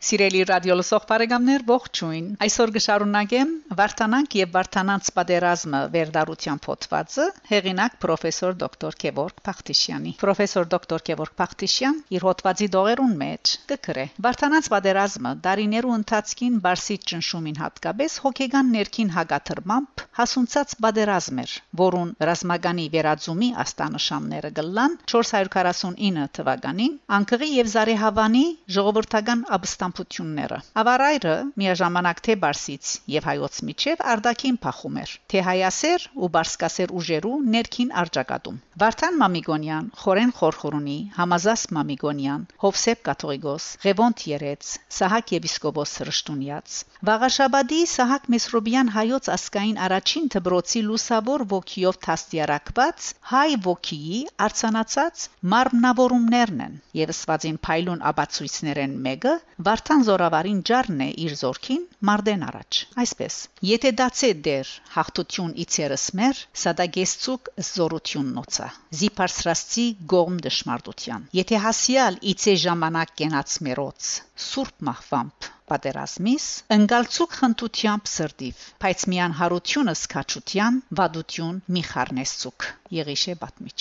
Սիրելի ռադիոլսող բարեկամներ, ողջույն։ Այսօր կշարունակեմ Վարդանանք եւ Վարդանանց պատերազմը վերդարության փոթվածը հեղինակ պրոֆեսոր դոկտոր Գևորգ Փախտիշյանի։ Պրոֆեսոր դոկտոր Գևորգ Փախտիշյան իր հոդվածի դողերուն մեջ կգրե. Վարդանանց պատերազմը դարիներու ընթացքին Բարսից ճնշումին հատկապես հոգեգան ներքին հագաթրմամբ հասունցած պատերազմ էր, որուն ռազմագանի վերածումի աստանշանները գլան 449 թվականին Անկղի եւ Զարեհավանի ժողովրդական ապստամ ճամփությունները։ Ավարայրը միաժամանակ թե Բարսից եւ հայոց միջև արդակին փախում էր, թե հայասեր ու բարսկասեր ուժերու ներքին արճակատում։ Վարդան Մամիգոնյան, Խորեն Խորխորունի, Համազաս Մամիգոնյան, Հովսեփ Կաթողիկոս, Ղևոնտ Երեց, Սահակ Եվիսկոպոս Սրշտունյաց, Վաղաշաբադի Սահակ Մեսրոբյան հայոց ասկային առաջին դբրոցի լուսավոր ոգիով թաստիարակված հայ ոգիի արցանացած մարմնավորումներն են եւ սվածին փայլուն աբացույցներեն մեկը Վարդան զորավարին ջարն է իր զորքին մարդեն առաջ այսպես եթե դացե դեր հաղթություն իցերս մեր սադագեսցուկ զորություն նոցա զիփարսրաստի գոմ դժմարտության եթե հասիալ իցե ժամանակ կենաց մերոց սուրբ մահվամբ պատերազմիս ընկալցուկ խնդությամբ սրդիվ բայց միան հարությունը սկաչության վադություն մի խառնեսցուկ եղիշե բատմիչ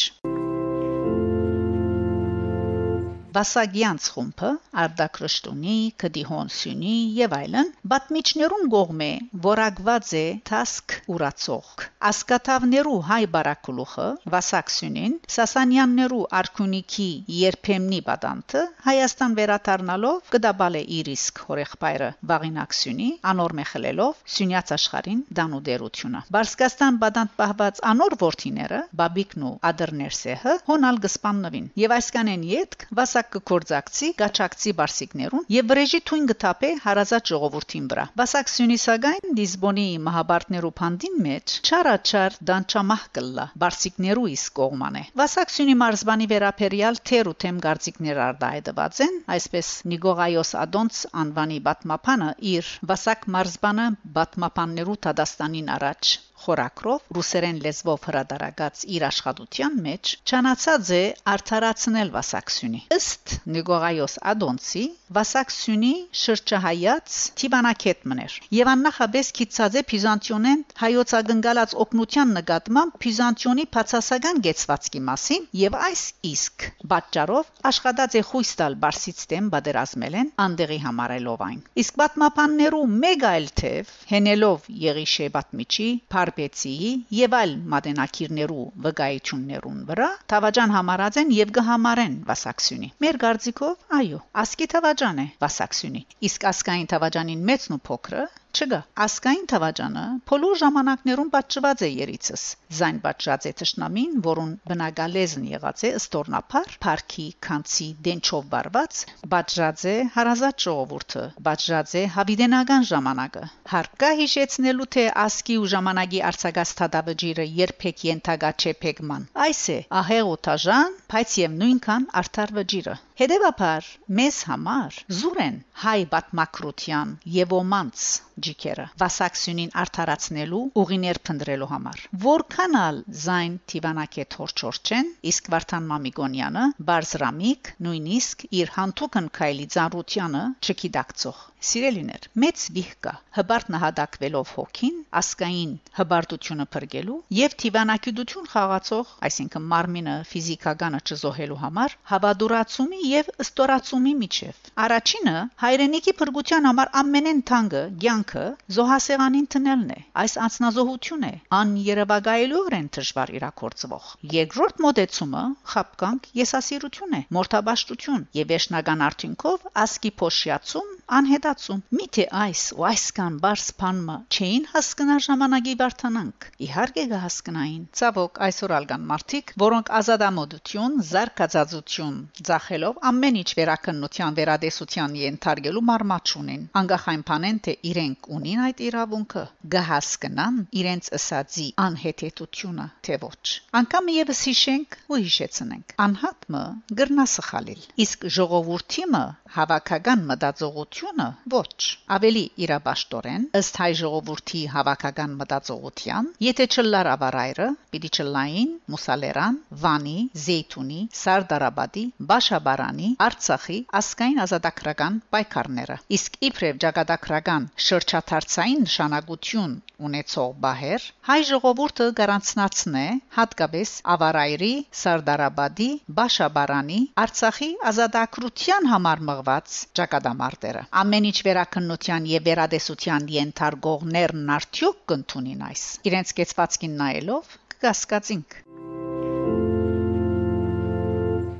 Վասագյանց խումբը Արդակ Ռշտունի, Կդիհոն Սյունի եւ այլն բատմիչներուն գողմ է որակված է Թասկ ուրացող ասկաթավներու հայ բարակլուխը Վասաքսյունին Սասանյաններու արքունիքի երբեմնի պատանտը Հայաստան վերադառնալով կդաբալե իր իսկ հորեղբայրը Վաղինակսյունի անոր մեխելելով Սյունյաց աշխարհին դանու դերությունը Բարսկաստան պատանտ պահված անոր ворթիները Բաբիկն ու Ադերներսեհը հոնալ գսպաննվին եւ այսքանեն յետք Վասա Վասակ կկործակցի գաչակցի բարսիկներուն եւ վրեժի թույն գտապե հարազատ ժողովրդին վրա։ Վասակ Սյունիսագայն Լիզբոնի մահաբարտներու փանդին մեջ չարաչար դանչամահ կլա բարսիկներու իսկ կողմանը։ Վասակ Սյունի մարզբանի վերապերյալ թեր ու թեմ գարձիկներ արդայդված են, այսպես Նիգողայոս Ադոնց անվանի բատմապանը իր Վասակ մարզբանը բատմապաններու Թադաստանին առաջ խորակրով ռուսերեն լեզվով հրադարագած իր աշխատության մեջ ճանաչած է արդարացնել Վասակսյունի։ Ըստ Նիգորայոս Ադոնցի Վասակսյունի շրջահայաց Տիբանակետմն էր։ Եվ աննախաբես քիծած է Բիզանտիոնեն հայոց ագնկալած օկնության նկատմամբ Բիզանտիոնի բացասական գեցվածքի մասին եւ այս իսկ պատճառով աշխատած է խույս տալ բարսիստեմ բادرազմել են անդերի համարելով այն։ Իսկ պատմապաններու մեկ այլ թև հենելով Եղիշե Բատմիչի Փարպեցիի եւ այլ մատենակիրներու վկայություններուն վրա Թավաջան համարած են եւ կհամարեն Վասակսյունի։ Մեր գարձիկով այո, ասկի Թավաջան է Վասակսյունի։ Իսկ ասկային Թավաջանին մեծն ու փոքրը Չգա, ասկային թվաճանը փոլոր ժամանակներում պատճված է երիցս։ Զայն պատճած է ճշնամին, որուն բնակալեզն եղած է ստորնափար, парքի, քանցի, դենչով բարված, պատճած է հարազատ ժողովուրդը, պատճած է հավիդենական ժամանակը։ Հարկա հիշեցնելու թե ասկի ու ժամանակի արցագաստադավջիրը երբեք յենթագա չեփեգման։ Այս է ահեղ օթաժան, բայց եւ նույնքան արդար վճիրը։ Հետևաբար մեզ համար զուրեն հայ բատմակրության եւ ոմանց ջիկերը վասակսյունին արդարացնելու ուղիներ փնտրելու համար որքանալ զայն Տիվանակե թորչորչեն իսկ Վարդան Մամիգոնյանը բարձրամիկ նույնիսկ իր հանդուկն քայլի ծառությանը չկիդակցող Սիրելիներ, մեծ վիհ կա հբարտ նահատակվելով հոգին, ասկային հբարտությունը փրկելու եւ թիվանակյդություն խաղացող, այսինքն մարմինը ֆիզիկականը չզոհելու համար հավադուրացումի եւ ստորացումի միջև։ Առաջինը հայրենիքի փրկության համար ամենեն թանկը ցանկը զոհասեղանին տնելն է։ Այս անznազոհություն է աներևակայելիորեն դժվար իրակորձվող։ Երկրորդ մոդեցումը խապկանք եսասիրություն է, մորթաբաշտություն եւ վերջնական արդյունքով ասկի փոշիացում անհետացում։ Միթե այս ու այսքան բարձ բանմը չէին հասկնա ժամանակի վարթանանք։ Իհարկե կհասկնային։ Ցավոք այսօր ալգան մարդիկ, որոնք ազատամոդություն, զարգացածություն ցախելով ամեն ինչ վերակնության վերադեսության ենթարկելու մարմաչ ունին։ Անգախայն բանեն թե իրենք ունին այդ իրավունքը, կհասկնան իրենց ըսածի անհետետությունը, թե ոչ։ Անկամ եւս հիշենք ու հիշեցնենք։ Անհատը գրնա սխալիլ։ Իսկ ժողովրդիմը Հավաքական մտածողությունը ոչ։ Ավելի իրաբաշտորեն ըստ հայ ժողովրդի հավաքական մտածողության, եթե չլար ավարայրը, պիտի չլային Մուսալերան, Վանի, Զեյթունի, Սարդարաբադի, Բաշաբարանի, Արցախի ասկային ազատագրական պայքարները։ Իսկ իբրև ճակատագրական շրջաթարցային նշանակություն ունեցող բահեր հայ ժողովուրդը գարանցնացնե հատկապես ավարայրի, Սարդարաբադի, Բաշաբարանի, Արցախի ազատագրության համար մղված ճակատամարտերը։ Ամեն ինչ վերակնության եւ վերադեսության ենթարկողներն արդյոք կընդունին այս։ Իրենց կեցվածքին նայելով կգասկածինք։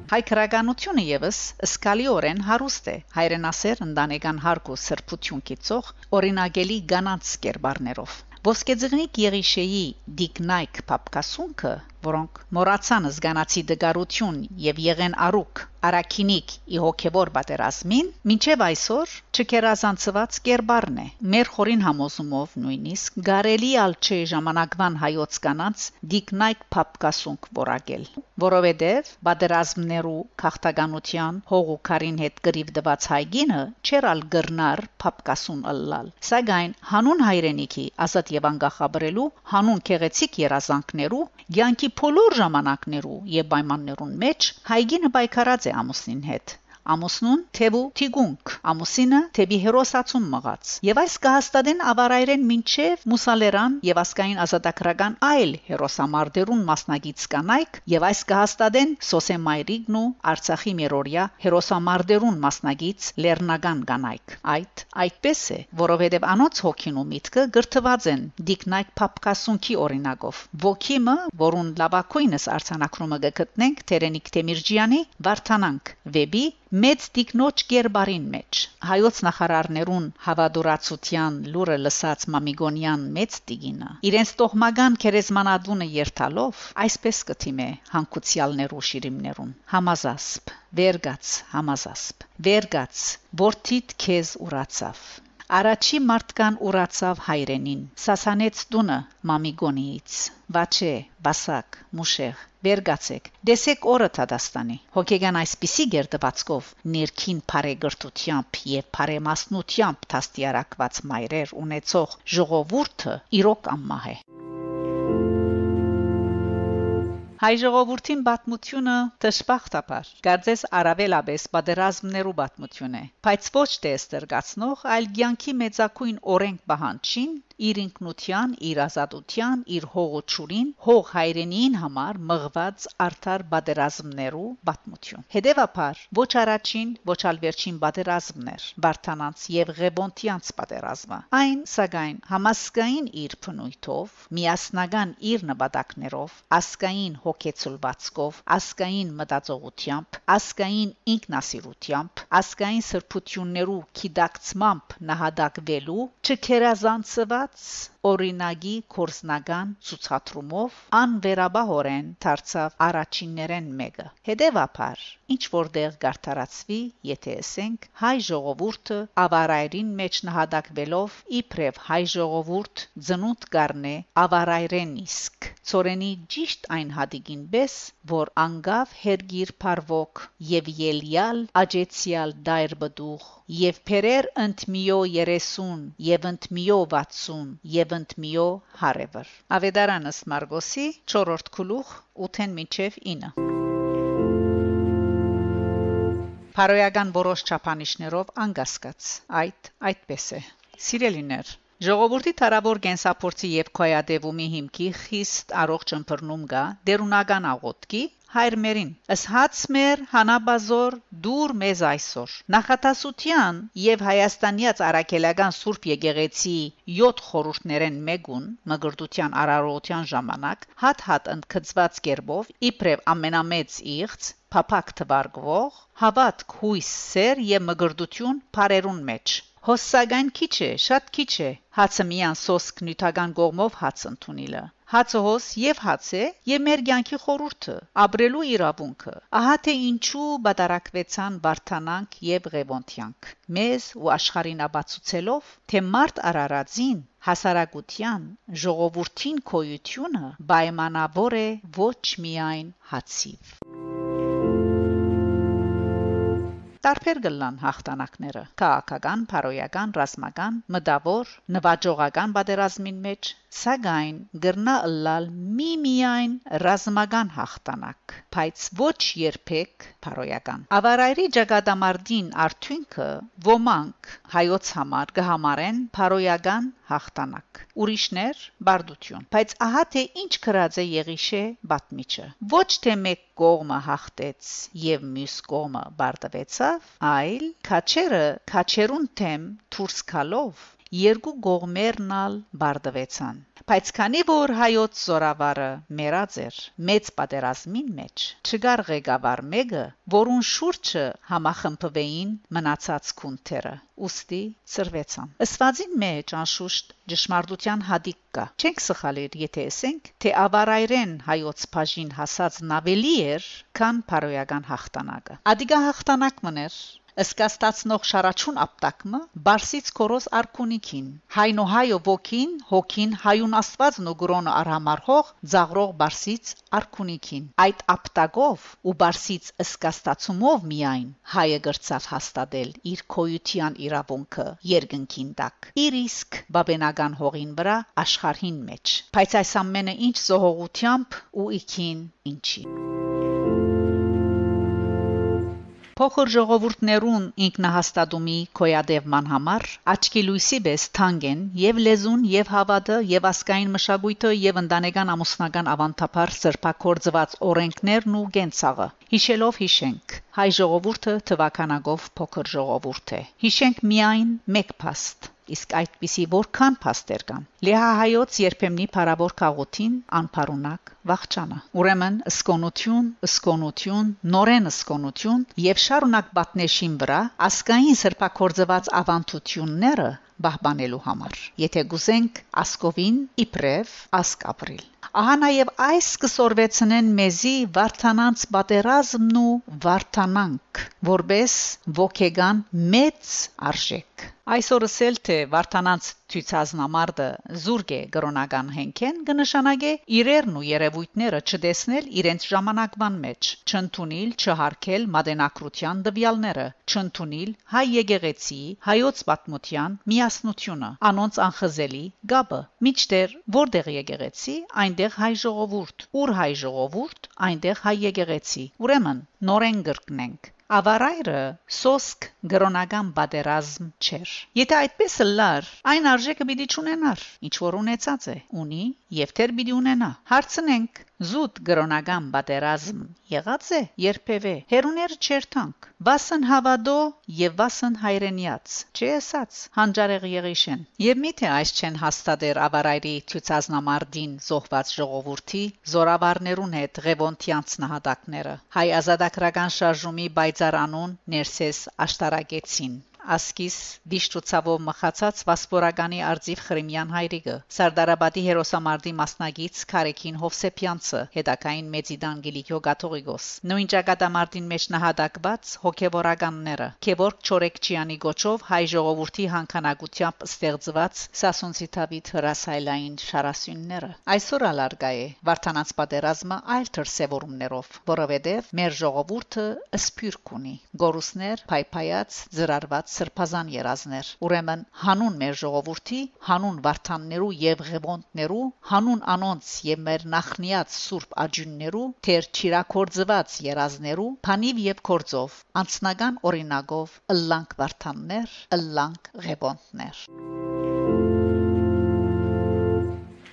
Հայ քրագանությունը եւս սկալիորեն հարուստ է հայրենասեր ընտանեկան հարգ ու սրբություն կիցող օրինագելի գանանց կերբարներով Ոսկեձղնիկ Եղիշեի Դիկնայք Պապկասունքը որոնք մոռացան զգանացի դգարություն եւ եղեն արուկ Արաքինիկ ի հոգեվոր պատերազմին մինչև այսօր չկերազանցված կերբարն է մեր խորին համոզումով նույնիսկ գարելի ալ չէ ժամանակվան հայոց կանանց դիկնայք փապկասունք որակել որովհետև պատերազմներու քաղաքականության հողուկարին հետ գրիվ դված հայգինը չերալ գրնար փապկասուն ըլլալ սակայն հանուն հայրենիքի ազատ եւ անկախաբրելու հանուն քեղեցիկ երազանքներու ցանկի բոլոր ժամանակներու եւ պայմաններուն մեջ հայգինը պայքարած է ամուսնին հետ ամուսնուն թեբու թիգունք ամուսինը թեբի հերոսացում մղած եւ այս կհաստատեն ավարայրեն մինչև մուսալերան եւ ասկային ազատագրական այլ հերոսամարտերուն մասնագից կանայք եւ այս կհաստատեն սոսեմայրիգն ու արցախի մերորիա հերոսամարտերուն մասնագից լեռնական կանայք այդ այդպես է որովհետեւ անոց հոգին ու միտքը գրթված են դիկնայք փապկասունքի օրինակով ոգիմը որուն լավակույնս արցանակրումը գտնենք Տերենիկ Տեմիրջյանի Վարդանանք վեբի մեծ տիկնոջ գերբարին մեջ հայոց նախարարներուն հավադուրացության լուրը լսած Մամիգոնյան մեծ տիգինը իրենց տողմական քերեզմանադունը երթալով այսպես կթիմե հանկուցյալներու շիրիմներուն. Համազասպ վերգաց համազասպ վերգաց որթիդ քեզ ուրացավ Արաչի մարդկան ուրացավ հայրենին սասանեց տունը մամիգոնիից վաչե բասակ մուշեղ Վերգացեք դեսեք օրը Թադաստանի հոգեգան այսպիսի գերդվածքով ներքին բարեգրտությամբ եւ բարեմասնությամբ տաստիարակված մայրեր ունեցող ժողովուրդը իրոք ամմահ է Հայ ժողովրդին պատմությունը դժբախտաբար գարձես արավելաբես պատերազմներու պատմություն է բայց ոչ թե ստերգացնող այլ ցանկի մեծակույն օրենք բանջին իր ինքնության, իր ազատության, իր հողոչուրին, հող հայրենիին համար մղված արդար բادرազմներու պատմություն։ Հետևաբար ոչ առաջին, ոչ ալ վերջին բادرազմներ՝ Վարդանանց եւ Ղեբոնտյանց պատերազմը։ Այն, սակայն, համասկային իր փնույթով, միասնական իր նպատակներով, ասկային հոգեցուլվածքով, ասկային մտածողությամբ, ասկային ինքնասիրությամբ, ասկային սրբություններու քիդակցմամբ նահատակվելու չքերազանցված ստացած օրինագի կորսնական ցուցադրումով անվերաբահորեն դարձավ առաջիններեն մեկը։ Հետևաբար, ինչ որտեղ գարտարացվի, եթե ասենք հայ ժողովուրդը ավարայրին մեջ նահատակվելով իբրև հայ ժողովուրդ ծնունդ կառնե ավարայրեն իսկ ծորենի ճիշտ այն հադիգին բես, որ անգավ հերգիր փարվոք եւ ելյալ աջեցյալ դայր բդուղ եւ փերեր ընտմիո 30 եւ ընտմիո 60 եւ ընտմիո հարևր ավետարանս մարգոսի 4-րդ գլուխ 8-ն մինչև 9 Փարոյական որոշ չափանիշներով անգասկած այդ այդպես է Սիրելիներ Ժողովրդի տարավոր գենսապորցի եւ քոյադևումի հիմքի խիստ առողջ ըմբռնում կա դերունական աղոթքի հայրմերին ըսհաց մեր հանաբազոր դուր մեզ այսօր նախատասության եւ հայաստանյաց արաքելական սուրբ եկեղեցի 7 խորհուրդներեն մեկուն մգրտության արարողության ժամանակ հատ-հատ ընդգծված կերպով իբրև ամենամեծ իղծ փափակ թվարգվող հավատք հույս սեր եւ մգրտություն բարերուն մեջ Հոսսագան քիչ է, շատ քիչ է։ Հացը միան սոսկ նյութական կողմով հաց ընդունիլը հացահոս եւ հացե եւ մեր ցանկի խորուրդը ապրելու իրավունքը ահա թե ինչու բادرակվեցան բարթանանք եւ ղևոնդյանք մեզ ու աշխարհին ապացուցելով թե մարդ արարածին հասարակության ժողովրդին քոյությունը պայմանավոր է ոչ միայն հացիվ Տարբեր գլան հաղթանակները՝ քաղաքական, բարոյական, ռազմական, մտավոր, նվաճողական պատերազմին մեջ, սակայն գրնա ըլլալ միմիայն ռազմական հաղթանակ, բայց ոչ երբեք փարոյական։ Ավարայրի ճակատամարտին արդյունքը ոմանք հայոց համար կհամարեն փարոյական հաղթանակ ուրիշներ բարդություն բայց ահա թե ինչ կրած է Եղիշե բատմիչը ոչ թե մեկ կողմը հաղթեց եւ մյուս կողմը բարդվեցավ այլ քաչերը քաչերուն թեմ դուրս գալով երկու կողմերնալ բարդվեցան բայց քանի որ հայոց զորավարը մերած էր մեծ պատերազմին մեջ չգար ղեկավար մեկը որուն շուրջը համախմբվեին մնացած քունթերը ուստի ծրվեցան ըսվազին մեջ անշուշտ ճշմարտության հադիկ կա չենք սխալիր եթե ասենք թե ավարայրեն հայոց բաժին հասած նավելի էր քան փարոյական հաղթանակը ադիգա հաղթանակ մներ Սկաստացնող շարաչուն ապտակմը Բարսից կորոս արքունիքին Հայնոհայո ոգին հոգին հայուն աստվածն ու գրոնը արհամարհող ծաղրող Բարսից արքունիքին այդ ապտակով ու Բարսից սկաստացումով միայն հայը գրծավ հաստատել իր քոյության իրավունքը երկնքին տակ իր իսկ բաբենական հողին վրա աշխարհին մեջ բայց այս ամենը ինչ զողողությամբ ու իքին ինչի փոխր ժողովուրդներուն ինքնահաստատումի կոյադևման համար աչքի լույսի պես թանգեն եւ լեզուն եւ հավատը եւ ասկային մշակույթը եւ ընտանեկան ամուսնական ավանդապար սրբակորձված օրենքներն ու գենցաղը հիշելով հիշենք հայ ժողովուրդը թվականագով փոքր ժողովուրդ է հիշենք միայն մեկ փաստ իսկ այդպիսի որքան փաստեր կան լեհահայոց երբեմնի փարավոր քաղաքին անփարունակ վախճանը ուրեմն սկոնություն սկոնություն նորեն սկոնություն եւ շարունակ պատնեշին վրա ասկային սրբակորձված ավանդությունները բահբանելու համար եթե գուզենք ասկովին իբրև ասկ ապրիլ Ահա նաև այս կսորվեցնեն մեզի վարթանանց պատերազմն ու վարթանանք որբես ոգեգան մեծ արժեք այսօրս էլ թե վարթանանց ցույցազնամարտը զուրգ է գրոնական հենքեն կնշանակե իրերն ու երևույթները չտեսնել իրենց ժամանակման մեջ չընդունել չհարկել մադենակրության դվյալները չընդունել հայ եկեղեցի հայոց պատմության միասնությունը անոնց անխզելի գաբը միջտեր որտեղ եկեղեցի այնտեղ հայ ժողովուրդ ուր հայ ժողովուրդ այնտեղ հայ եկեղեցի ուրեմն նորեն գրկնենք Ավարայրը սոսկ գրոնական պատերազմ չէր։ Եթե այդպես լար, այն արժեքը պիտի չունենար, ինչ որ ունեցած է, ունի եւ դեռ պիտի ունենա։ Հարցնենք, զուտ գրոնական պատերազմ եղած է երբևէ։ Հերուներ չեր տանք։ Վասն հավադո եւ վասն հայրենիաց, չեսած հանճարեղ եղիշեն։ Եվ միթե այս չեն հաստատեր ավարայրի ցուցազնամարդին զոհված ժողովրդի զորավարներուն հետ ղևոնտյանց նահատակները։ Հայ ազատագրական շարժումի բայցարանուն ներսես աշտա that I get seen. Ասկիս դիշտուցավով մխացած վասպորականի արձիվ Խրիմյան հայրիկը Սարդարաբադի հերոսամարտի մասնագից Քարեկին Հովսեփյանցը հետակային Մեծիդան Գիլիկյո Գաթողիկոս նույն ճակատամարտին մեջ նահատակված հոգեվորականները Քևորգ Չորեկչյանի գոչով հայ ժողովրդի հանքանակությամբ ստեղծված Սասունցի Դավիթ հրասայլային շարասյունները այսօր ալարգա է Վարդանանց պատերազմը այլ դրսևորումներով որովհետև մեր ժողովուրդը սփյուռք ունի գորուսներ փայփայած ծրարված սրբազան երազներ ուրեմն հանուն մեր ժողովրդի հանուն վարդաններու եւ ղևոնտներու հանուն անոնց եւ մեր նախնիած սուրբ աջուններու թեր ճիրակորձված երազներու փանիվ եւ կորձով անցնական օրինակով ըլլանք վարդաններ ըլլանք ղևոնտներ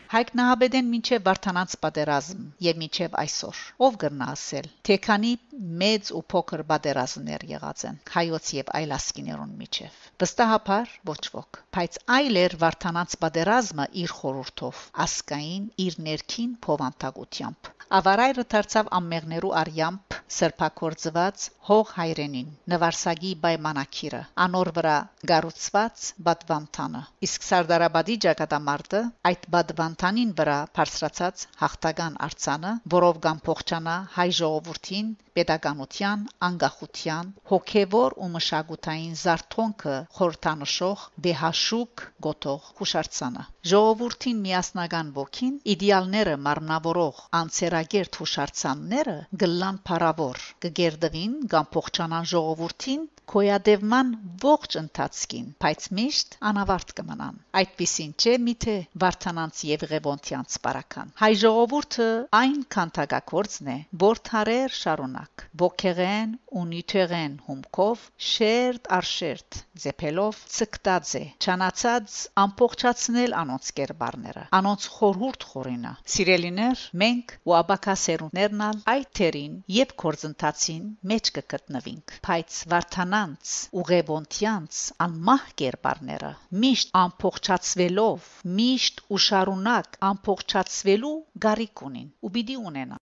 Հայկ Նահաբեդեն մինչև Վարդանանց պատերազմ եւ մինչև այսօր ով կրնա ասել թե քանի մեծ ու փոքր պատերազմներ եղած են հայոց եւ այլ ասկիներուն միջև վստահաբար ոչ ոք բայց այլ էր Վարդանանց պատերազմը իր խորհրդով ասկային իր ներքին փովանտագությամբ Ավարայրը դարձավ ամմեղներու արյամբ սրբակորձված հող հայրենին նվարսագի պայմանակիրը անոր վրա գառուցված բադվանտանը իսկ Սարդարաբադի ճակատամարտը այդ բադվանտանին վրա բարձրացած հաղթական արցանը որով կան փոխչանա հայ ժողովրդին pedagogian, անկախության, հոգևոր ու մշակութային զարթոնքը խորտանշող վեհաշուկ գոտող հուշարձանը։ Ժողովրդին միասնական ոգին իդեալները մարմնավորող անցերագերտ հուշարձանները գլան փարավոր կգերդվին կամ փոխչանան ժողովրդին կոյադևման ողջ ընթացքին, բայց միշտ անավարտ կմնան։ Այդպիսին չէ միթե Վարդանանց եւ Ղևոնտյանց բարական։ Հայ ժողովուրդը այն քանթագակորձն է, որ թարեր շարունակ ոգեղեն ու նյութեղեն հումքով շերտ արշերտ ձեփելով ցկտած է ճանաչած ամփոփչացնել անոնց կերբարները անոնց խորհուրդ խորինա սիրելիներ մենք ու աբակասերուններն այդ թերին եւ կորձընթացին մեջ կգտնվինք բայց վարթանանց ու ղևոնտյանց անմահ կերբարները միշտ ամփոփչացվելով միշտ ու շարունակ ամփոփչացվելու գարիք ունին ու պիտի ունենան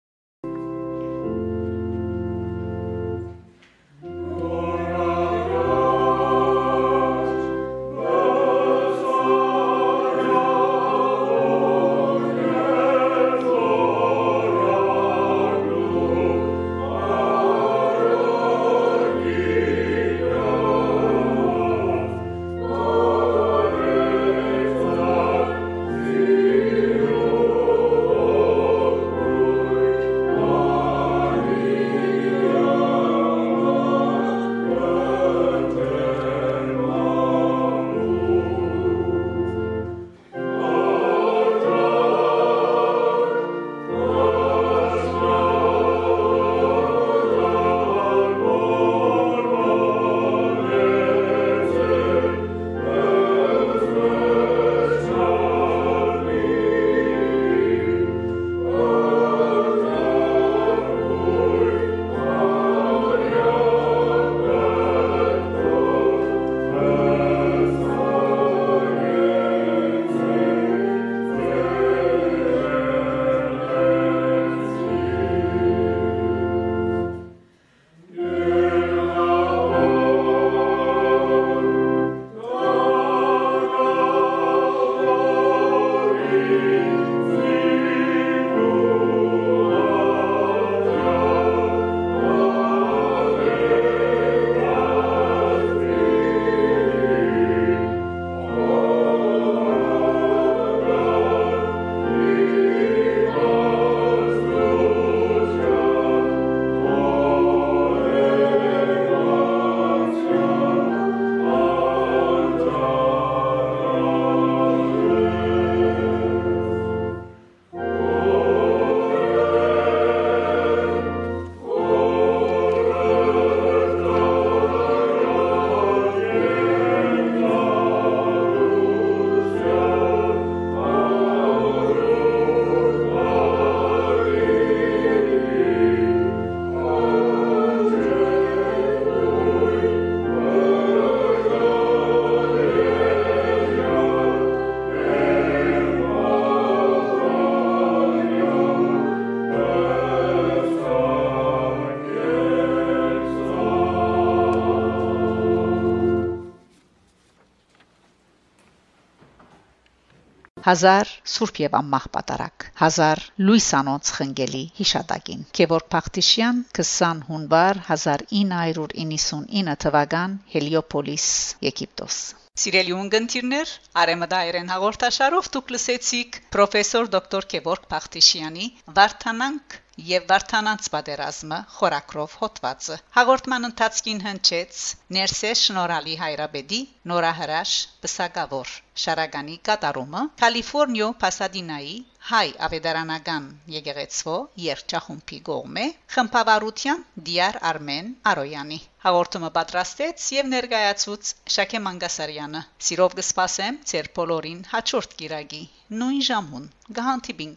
Հազար Սուրբ եւ Ամմահ պատարակ Հազար Լուիսանոց խնգելի հիշատակին Քևոր Փախտիշյան 20 հունվար 1999 թվական Հելիոպոլիս Եգիպտոս Սիրելի ունգընտիրներ, Արեմդայերեն հաղորդաշարով դուք լսեցիք պրոֆեսոր դոկտոր Քևորգ Փախտիշյանի Վարդանանք եւ Վարդանանց պատերազմը խորակրով հոտվածը հաղորդման ընթացքին հնչեց ներսե շնորհալի հայրաբեդի նորահրաշ բսակավոր շարագանի կատարումը կալիֆոռնիո Պասադինայի հայ ավետարանական եկեղեցվո երջախումբի գողմե խմբավարության Դիար Արմեն Արոյանի հաղորդումը պատրաստեց եւ ներկայացուց Շակե Մանգասարյանը սիրով կսպասեմ ձեր բոլորին հաջորդ գիրագի նույն ժամուն գահանտիբին